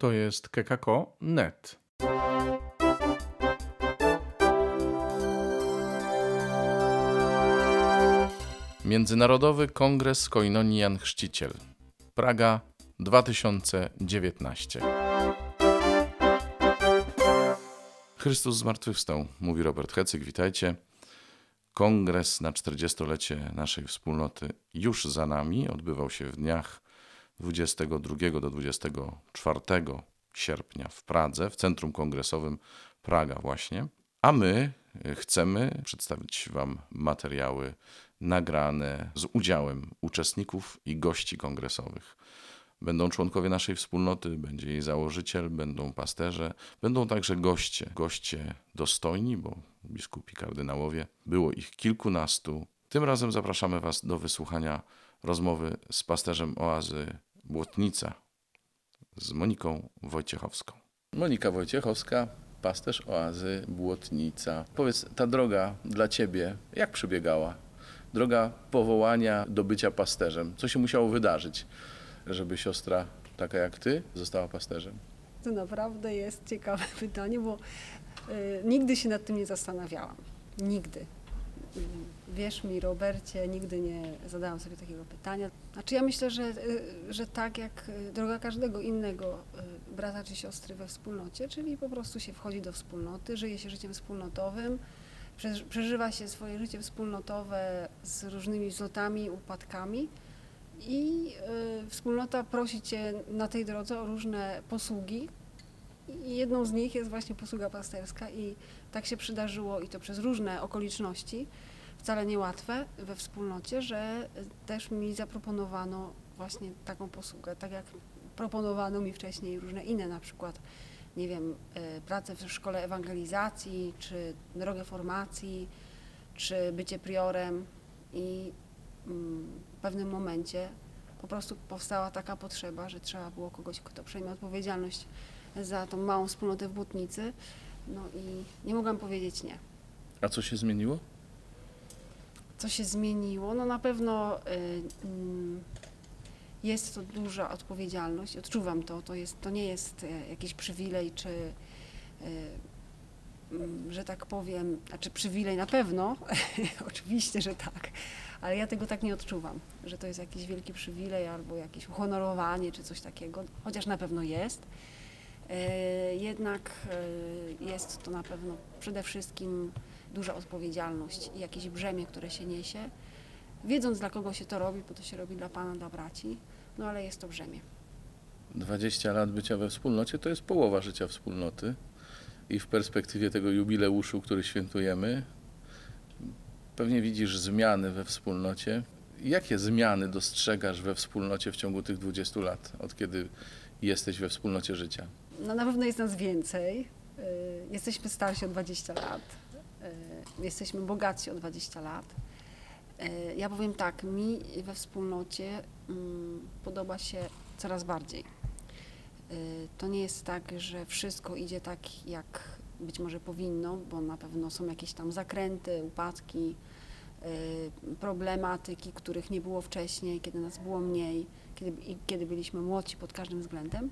To jest kekako.net. Międzynarodowy Kongres Koinonii Jan Chrzciciel. Praga 2019. Chrystus zmartwychwstał, mówi Robert Hecyk, witajcie. Kongres na 40-lecie naszej wspólnoty już za nami. Odbywał się w dniach 22 do 24 sierpnia w Pradze, w Centrum Kongresowym Praga właśnie. A my chcemy przedstawić Wam materiały nagrane z udziałem uczestników i gości kongresowych. Będą członkowie naszej wspólnoty, będzie jej założyciel, będą pasterze, będą także goście. Goście dostojni, bo biskupi, kardynałowie, było ich kilkunastu. Tym razem zapraszamy Was do wysłuchania rozmowy z pasterzem oazy Błotnica, z Moniką Wojciechowską. Monika Wojciechowska, pasterz oazy Błotnica. Powiedz, ta droga dla Ciebie, jak przebiegała? Droga powołania do bycia pasterzem. Co się musiało wydarzyć? żeby siostra taka jak ty została pasterzem? To naprawdę jest ciekawe pytanie, bo y, nigdy się nad tym nie zastanawiałam. Nigdy. Wierz mi, Robercie, nigdy nie zadałam sobie takiego pytania. Znaczy ja myślę, że, y, że tak jak y, droga każdego innego y, brata czy siostry we wspólnocie, czyli po prostu się wchodzi do wspólnoty, żyje się życiem wspólnotowym, przeżywa się swoje życie wspólnotowe z różnymi wzlotami, upadkami i wspólnota prosi Cię na tej drodze o różne posługi. Jedną z nich jest właśnie posługa pasterska i tak się przydarzyło i to przez różne okoliczności, wcale niełatwe we wspólnocie, że też mi zaproponowano właśnie taką posługę, tak jak proponowano mi wcześniej różne inne, na przykład, nie wiem, y, pracę w szkole ewangelizacji, czy drogę formacji, czy bycie priorem. I w pewnym momencie po prostu powstała taka potrzeba, że trzeba było kogoś, kto przejmie odpowiedzialność za tą małą wspólnotę w. No i nie mogłam powiedzieć nie. A co się zmieniło? Co się zmieniło? No na pewno y, y, jest to duża odpowiedzialność. Odczuwam to. To, jest, to nie jest y, jakiś przywilej czy y, mm, że tak powiem, znaczy przywilej na pewno, oczywiście, że tak, ale ja tego tak nie odczuwam, że to jest jakiś wielki przywilej albo jakieś uhonorowanie czy coś takiego, chociaż na pewno jest. E, jednak e, jest to na pewno przede wszystkim duża odpowiedzialność i jakieś brzemię, które się niesie, wiedząc dla kogo się to robi, bo to się robi dla Pana, dla braci, no ale jest to brzemię. 20 lat bycia we wspólnocie to jest połowa życia wspólnoty i w perspektywie tego jubileuszu, który świętujemy, Pewnie widzisz zmiany we wspólnocie. Jakie zmiany dostrzegasz we wspólnocie w ciągu tych 20 lat, od kiedy jesteś we wspólnocie życia? No na pewno jest nas więcej. Y, jesteśmy starsi o 20 lat. Y, jesteśmy bogatsi o 20 lat. Y, ja powiem tak, mi we wspólnocie mm, podoba się coraz bardziej. To nie jest tak, że wszystko idzie tak, jak być może powinno, bo na pewno są jakieś tam zakręty, upadki, problematyki, których nie było wcześniej, kiedy nas było mniej, kiedy, kiedy byliśmy młodsi pod każdym względem.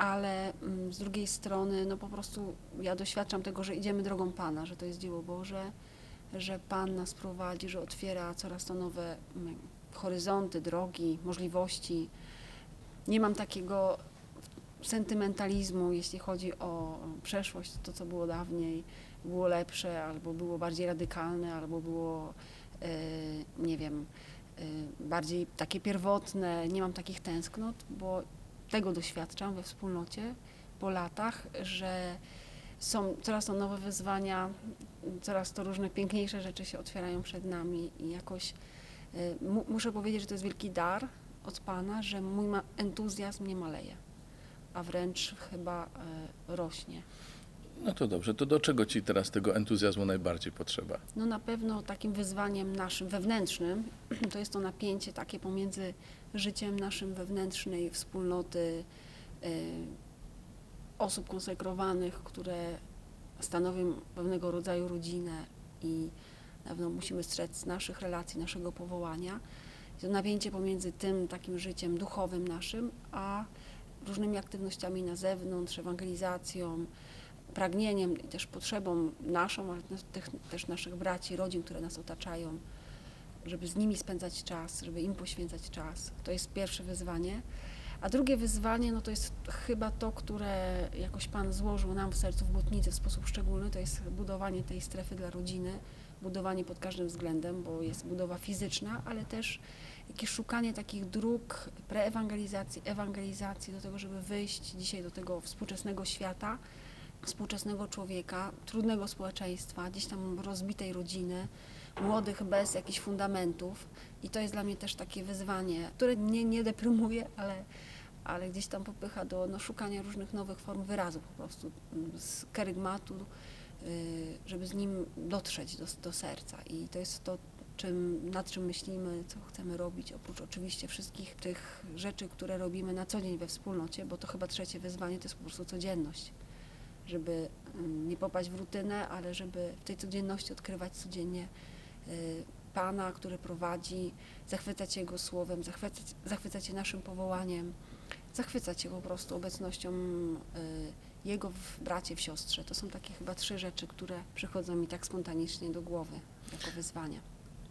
Ale mm, z drugiej strony, no po prostu ja doświadczam tego, że idziemy drogą Pana, że to jest dzieło Boże, że Pan nas prowadzi, że otwiera coraz to nowe mm, horyzonty, drogi, możliwości. Nie mam takiego sentymentalizmu, jeśli chodzi o przeszłość, to co było dawniej było lepsze, albo było bardziej radykalne, albo było, e, nie wiem, e, bardziej takie pierwotne. Nie mam takich tęsknot, bo tego doświadczam we wspólnocie po latach, że są coraz to nowe wyzwania, coraz to różne piękniejsze rzeczy się otwierają przed nami i jakoś e, muszę powiedzieć, że to jest wielki dar od Pana, że mój entuzjazm nie maleje, a wręcz chyba rośnie. No to dobrze, to do czego Ci teraz tego entuzjazmu najbardziej potrzeba? No na pewno takim wyzwaniem naszym wewnętrznym to jest to napięcie takie pomiędzy życiem naszym wewnętrznej wspólnoty y, osób konsekrowanych, które stanowią pewnego rodzaju rodzinę i na pewno musimy strzec naszych relacji, naszego powołania. To napięcie pomiędzy tym takim życiem duchowym naszym, a różnymi aktywnościami na zewnątrz, ewangelizacją, pragnieniem i też potrzebą naszą, ale też naszych braci, rodzin, które nas otaczają, żeby z nimi spędzać czas, żeby im poświęcać czas. To jest pierwsze wyzwanie. A drugie wyzwanie, no to jest chyba to, które jakoś Pan złożył nam w sercu w Błotnicy w sposób szczególny, to jest budowanie tej strefy dla rodziny, budowanie pod każdym względem, bo jest budowa fizyczna, ale też jakieś szukanie takich dróg preewangelizacji, ewangelizacji do tego, żeby wyjść dzisiaj do tego współczesnego świata, współczesnego człowieka, trudnego społeczeństwa, gdzieś tam rozbitej rodziny, młodych bez jakichś fundamentów. I to jest dla mnie też takie wyzwanie, które mnie nie deprymuje, ale, ale gdzieś tam popycha do no, szukania różnych nowych form wyrazu po prostu z kerygmatu, y, żeby z nim dotrzeć do, do serca. I to jest to, czym, nad czym myślimy, co chcemy robić, oprócz oczywiście wszystkich tych rzeczy, które robimy na co dzień we wspólnocie, bo to chyba trzecie wyzwanie to jest po prostu codzienność żeby mm, nie popaść w rutynę, ale żeby w tej codzienności odkrywać codziennie Pana, który prowadzi, zachwycać Jego słowem, zachwycać, zachwycać się naszym powołaniem, zachwycać się po prostu obecnością y, Jego w bracie, w siostrze. To są takie chyba trzy rzeczy, które przychodzą mi tak spontanicznie do głowy jako wyzwania.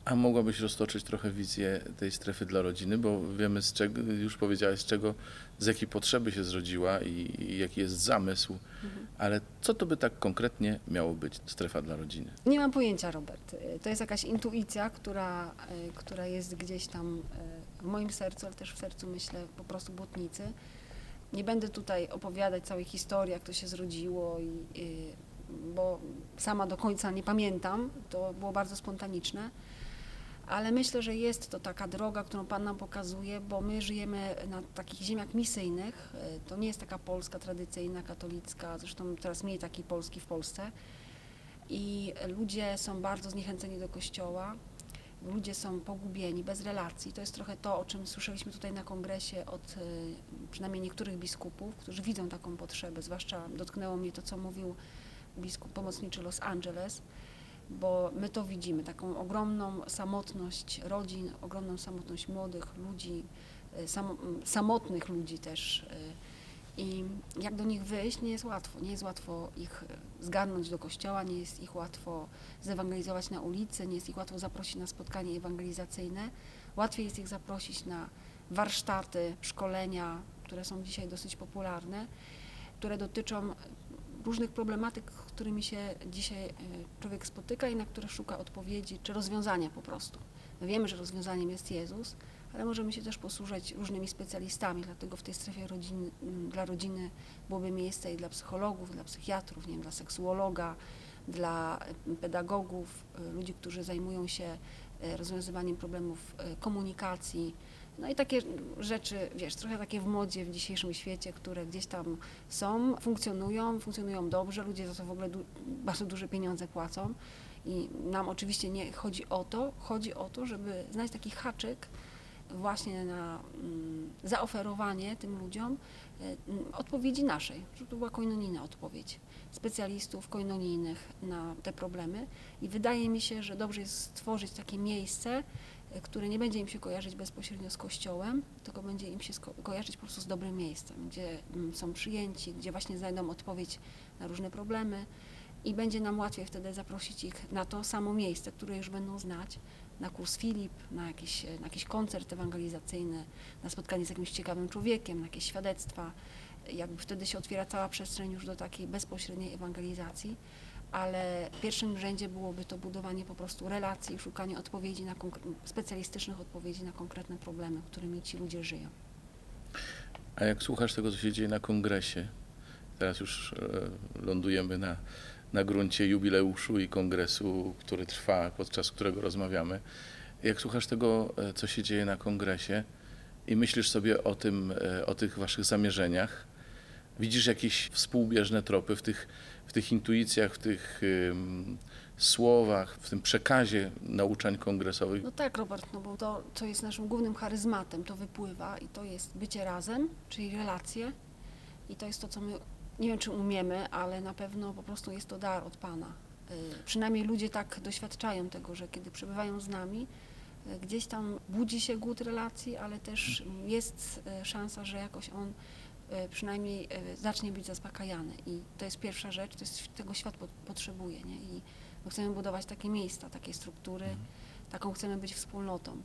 A mogłabyś roztoczyć trochę wizję tej strefy dla rodziny, bo wiemy z czego, już powiedziałeś z czego, z jakiej potrzeby się zrodziła i, i jaki jest zamysł, mhm. ale co to by tak konkretnie miało być strefa dla rodziny? Nie mam pojęcia, Robert. To jest jakaś intuicja, która, e, która jest gdzieś tam e, w moim sercu, ale też w sercu myślę po prostu błotnicy. Nie będę tutaj opowiadać całej historii, jak to się zrodziło, i, i, bo sama do końca nie pamiętam. To było bardzo spontaniczne ale myślę, że jest to taka droga, którą Pan nam pokazuje, bo my żyjemy na takich ziemiach misyjnych. E, to nie jest taka Polska tradycyjna, katolicka, zresztą teraz mniej takiej Polski w Polsce. I ludzie są bardzo zniechęceni do kościoła, ludzie są pogubieni, bez relacji. To jest trochę to, o czym słyszeliśmy tutaj na kongresie od e, przynajmniej niektórych biskupów, którzy widzą taką potrzebę. Zwłaszcza dotknęło mnie to, co mówił biskup pomocniczy Los Angeles, bo my to widzimy, taką ogromną samotność rodzin, ogromną samotność młodych ludzi, y, sam, samotnych ludzi też. Y, I jak do nich wyjść, nie jest łatwo. Nie jest łatwo ich zgarnąć do kościoła, nie jest ich łatwo zewangelizować na ulicy, nie jest ich łatwo zaprosić na spotkanie ewangelizacyjne. Łatwiej jest ich zaprosić na warsztaty, szkolenia, które są dzisiaj dosyć popularne, które dotyczą różnych problematyk, z którymi się dzisiaj e, człowiek spotyka i na które szuka odpowiedzi czy rozwiązania po prostu. My wiemy, że rozwiązaniem jest Jezus, ale możemy się też posłużyć różnymi specjalistami, dlatego w tej strefie rodziny, dla rodziny byłoby miejsce i dla psychologów, dla psychiatrów, nie wiem, dla seksuologa, dla pedagogów, e, ludzi, którzy zajmują się e, rozwiązywaniem problemów komunikacji, no i takie rzeczy, wiesz, trochę takie w modzie w dzisiejszym świecie, które gdzieś tam są, funkcjonują, funkcjonują dobrze, ludzie za to w ogóle du bardzo duże pieniądze płacą. I nam oczywiście nie chodzi o to, chodzi o to, żeby znaleźć taki haczyk właśnie na mm, zaoferowanie tym ludziom y, odpowiedzi naszej, żeby to była koinonijna odpowiedź specjalistów koinonijnych na te problemy. I wydaje mi się, że dobrze jest stworzyć takie miejsce, które nie będzie im się kojarzyć bezpośrednio z kościołem, tylko będzie im się kojarzyć po prostu z dobrym miejscem, gdzie mm, są przyjęci, gdzie właśnie znajdą odpowiedź na różne problemy i będzie nam łatwiej wtedy zaprosić ich na to samo miejsce, które już będą znać, na kurs Filip, na jakiś, na jakiś koncert ewangelizacyjny, na spotkanie z jakimś ciekawym człowiekiem, na jakieś świadectwa. Jakby wtedy się otwiera cała przestrzeń już do takiej bezpośredniej ewangelizacji ale w pierwszym rzędzie byłoby to budowanie po prostu relacji, szukanie odpowiedzi na specjalistycznych odpowiedzi na konkretne problemy, którymi ci ludzie żyją. A jak słuchasz tego, co się dzieje na kongresie, teraz już e, lądujemy na, na gruncie jubileuszu i kongresu, który trwa, podczas którego rozmawiamy. Jak słuchasz tego, e, co się dzieje na kongresie i myślisz sobie o tym, e, o tych waszych zamierzeniach, widzisz jakieś współbieżne tropy w tych w tych intuicjach, w tych słowach, w tym przekazie nauczań kongresowych. No tak, Robert, no bo to, co jest naszym głównym charyzmatem, to wypływa i to jest bycie razem, czyli relacje i to jest to, co my, nie wiem czy umiemy, ale na pewno po prostu jest to dar od Pana. Y, przynajmniej ludzie tak doświadczają tego, że kiedy przebywają z nami, y, gdzieś tam budzi się głód relacji, ale też jest y, szansa, że jakoś on przynajmniej e, zacznie być zaspokajany. I to jest pierwsza rzecz, to jest, tego świat po, potrzebuje. Nie? I my chcemy budować takie miejsca, takie struktury, mhm. taką chcemy być wspólnotą.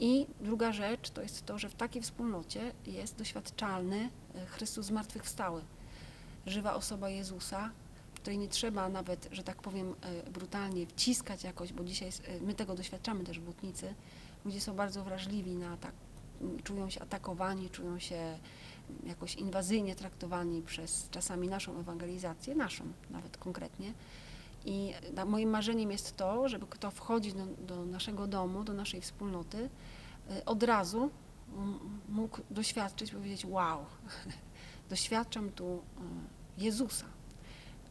I druga rzecz to jest to, że w takiej wspólnocie jest doświadczalny Chrystus zmartwychwstały. Żywa osoba Jezusa, której nie trzeba nawet, że tak powiem brutalnie wciskać jakoś, bo dzisiaj my tego doświadczamy też w Butnicy. Ludzie są bardzo wrażliwi na tak czują się atakowani, czują się jakoś inwazyjnie traktowani przez czasami naszą ewangelizację, naszą nawet konkretnie. I moim marzeniem jest to, żeby kto wchodzi do, do naszego domu, do naszej wspólnoty, y, od razu mógł doświadczyć, powiedzieć: Wow, doświadczam tu y, Jezusa.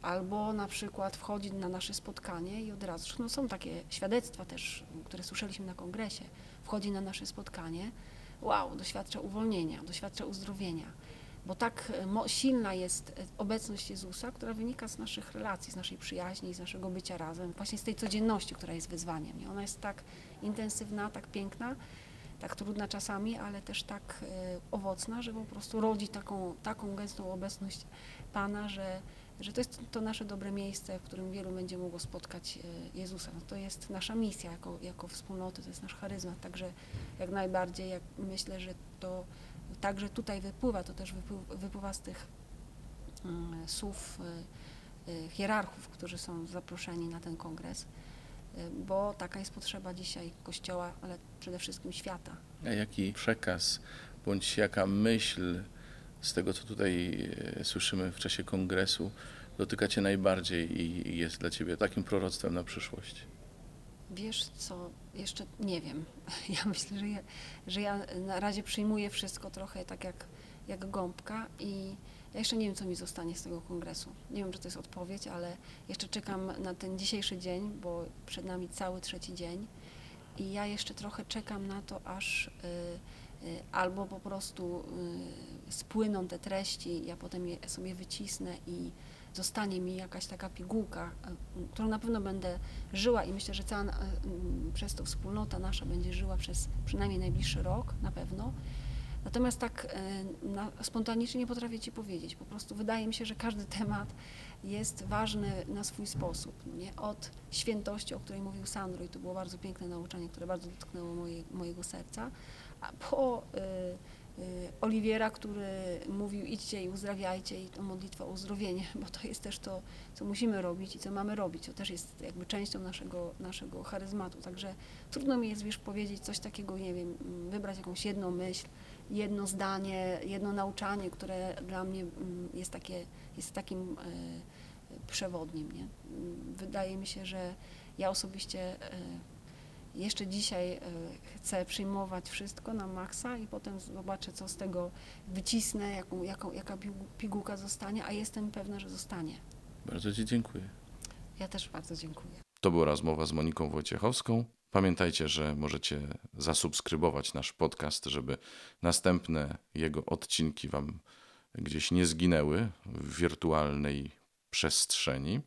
Albo na przykład wchodzi na nasze spotkanie i od razu, no są takie świadectwa też, które słyszeliśmy na kongresie, wchodzi na nasze spotkanie wow, doświadcza uwolnienia, doświadcza uzdrowienia. Bo tak e, silna jest e, obecność Jezusa, która wynika z naszych relacji, z naszej przyjaźni, z naszego bycia razem, właśnie z tej codzienności, która jest wyzwaniem. I ona jest tak intensywna, tak piękna, tak trudna czasami, ale też tak e, owocna, że po prostu rodzi taką, taką gęstą obecność Pana, że że to jest to nasze dobre miejsce, w którym wielu będzie mogło spotkać e, Jezusa. No to jest nasza misja jako, jako wspólnoty, to jest nasz charyzmat, także jak najbardziej jak myślę, że to także tutaj wypływa, to też wypływa, z tych um, słów y, hierarchów, którzy są zaproszeni na ten kongres, bo taka jest potrzeba dzisiaj Kościoła, ale przede wszystkim świata. A jaki przekaz bądź jaka myśl z tego, co tutaj e, słyszymy w czasie kongresu, dotyka Cię najbardziej i jest dla Ciebie takim proroctwem na przyszłość? Wiesz co, jeszcze nie wiem. Ja myślę, że ja, że ja na razie przyjmuję wszystko trochę tak jak, jak gąbka i ja jeszcze nie wiem, co mi zostanie z tego kongresu. Nie wiem, czy to jest odpowiedź, ale jeszcze czekam na ten dzisiejszy dzień, bo przed nami cały trzeci dzień i ja jeszcze trochę czekam na to, aż y, y, albo po prostu y, spłyną te treści, ja potem je sobie wycisnę i zostanie mi jakaś taka pigułka, e, którą na pewno będę żyła i myślę, że cała przez to wspólnota nasza będzie żyła przez przynajmniej najbliższy rok na pewno. Natomiast tak spontanicznie nie potrafię Ci powiedzieć. Po prostu wydaje mi się, że każdy temat jest ważny na swój sposób. Nie? Od świętości, o której mówił Sandro i to było bardzo piękne nauczanie, które bardzo dotknęło moje, mojego serca, po y, Y, Oliwiera, który mówił idźcie i uzdrawiajcie i to modlitwa o uzdrowienie, bo to jest też to, co musimy robić i co mamy robić. To też jest jakby częścią naszego, naszego charyzmatu. Także trudno mi jest, wiesz, powiedzieć coś takiego, nie wiem, wybrać jakąś jedną myśl, jedno zdanie, jedno nauczanie, które dla mnie mm, jest, takie, jest takim e, przewodnim. Nie? Wydaje mi się, że ja osobiście jeszcze dzisiaj e, chcę przyjmować wszystko na maksa i potem zobaczę, co z tego wycisnę, jaką, jaką, jaka pigułka zostanie, a jestem pewna, że zostanie. Bardzo Ci dziękuję. Ja też bardzo dziękuję. To była rozmowa z Moniką Wojciechowską. Pamiętajcie, że możecie zasubskrybować nasz podcast, żeby następne jego odcinki Wam gdzieś nie zginęły w wirtualnej przestrzeni.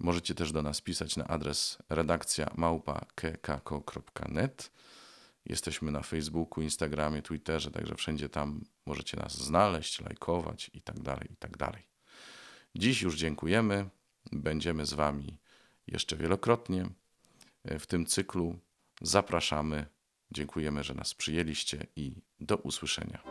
Możecie też do nas pisać na adres redakcja małpa.kekako.net. Jesteśmy na Facebooku, Instagramie, Twitterze, także wszędzie tam możecie nas znaleźć, lajkować i tak dalej, i tak dalej. Dziś już dziękujemy. Będziemy z Wami jeszcze wielokrotnie w tym cyklu. Zapraszamy. Dziękujemy, że nas przyjęliście i do usłyszenia.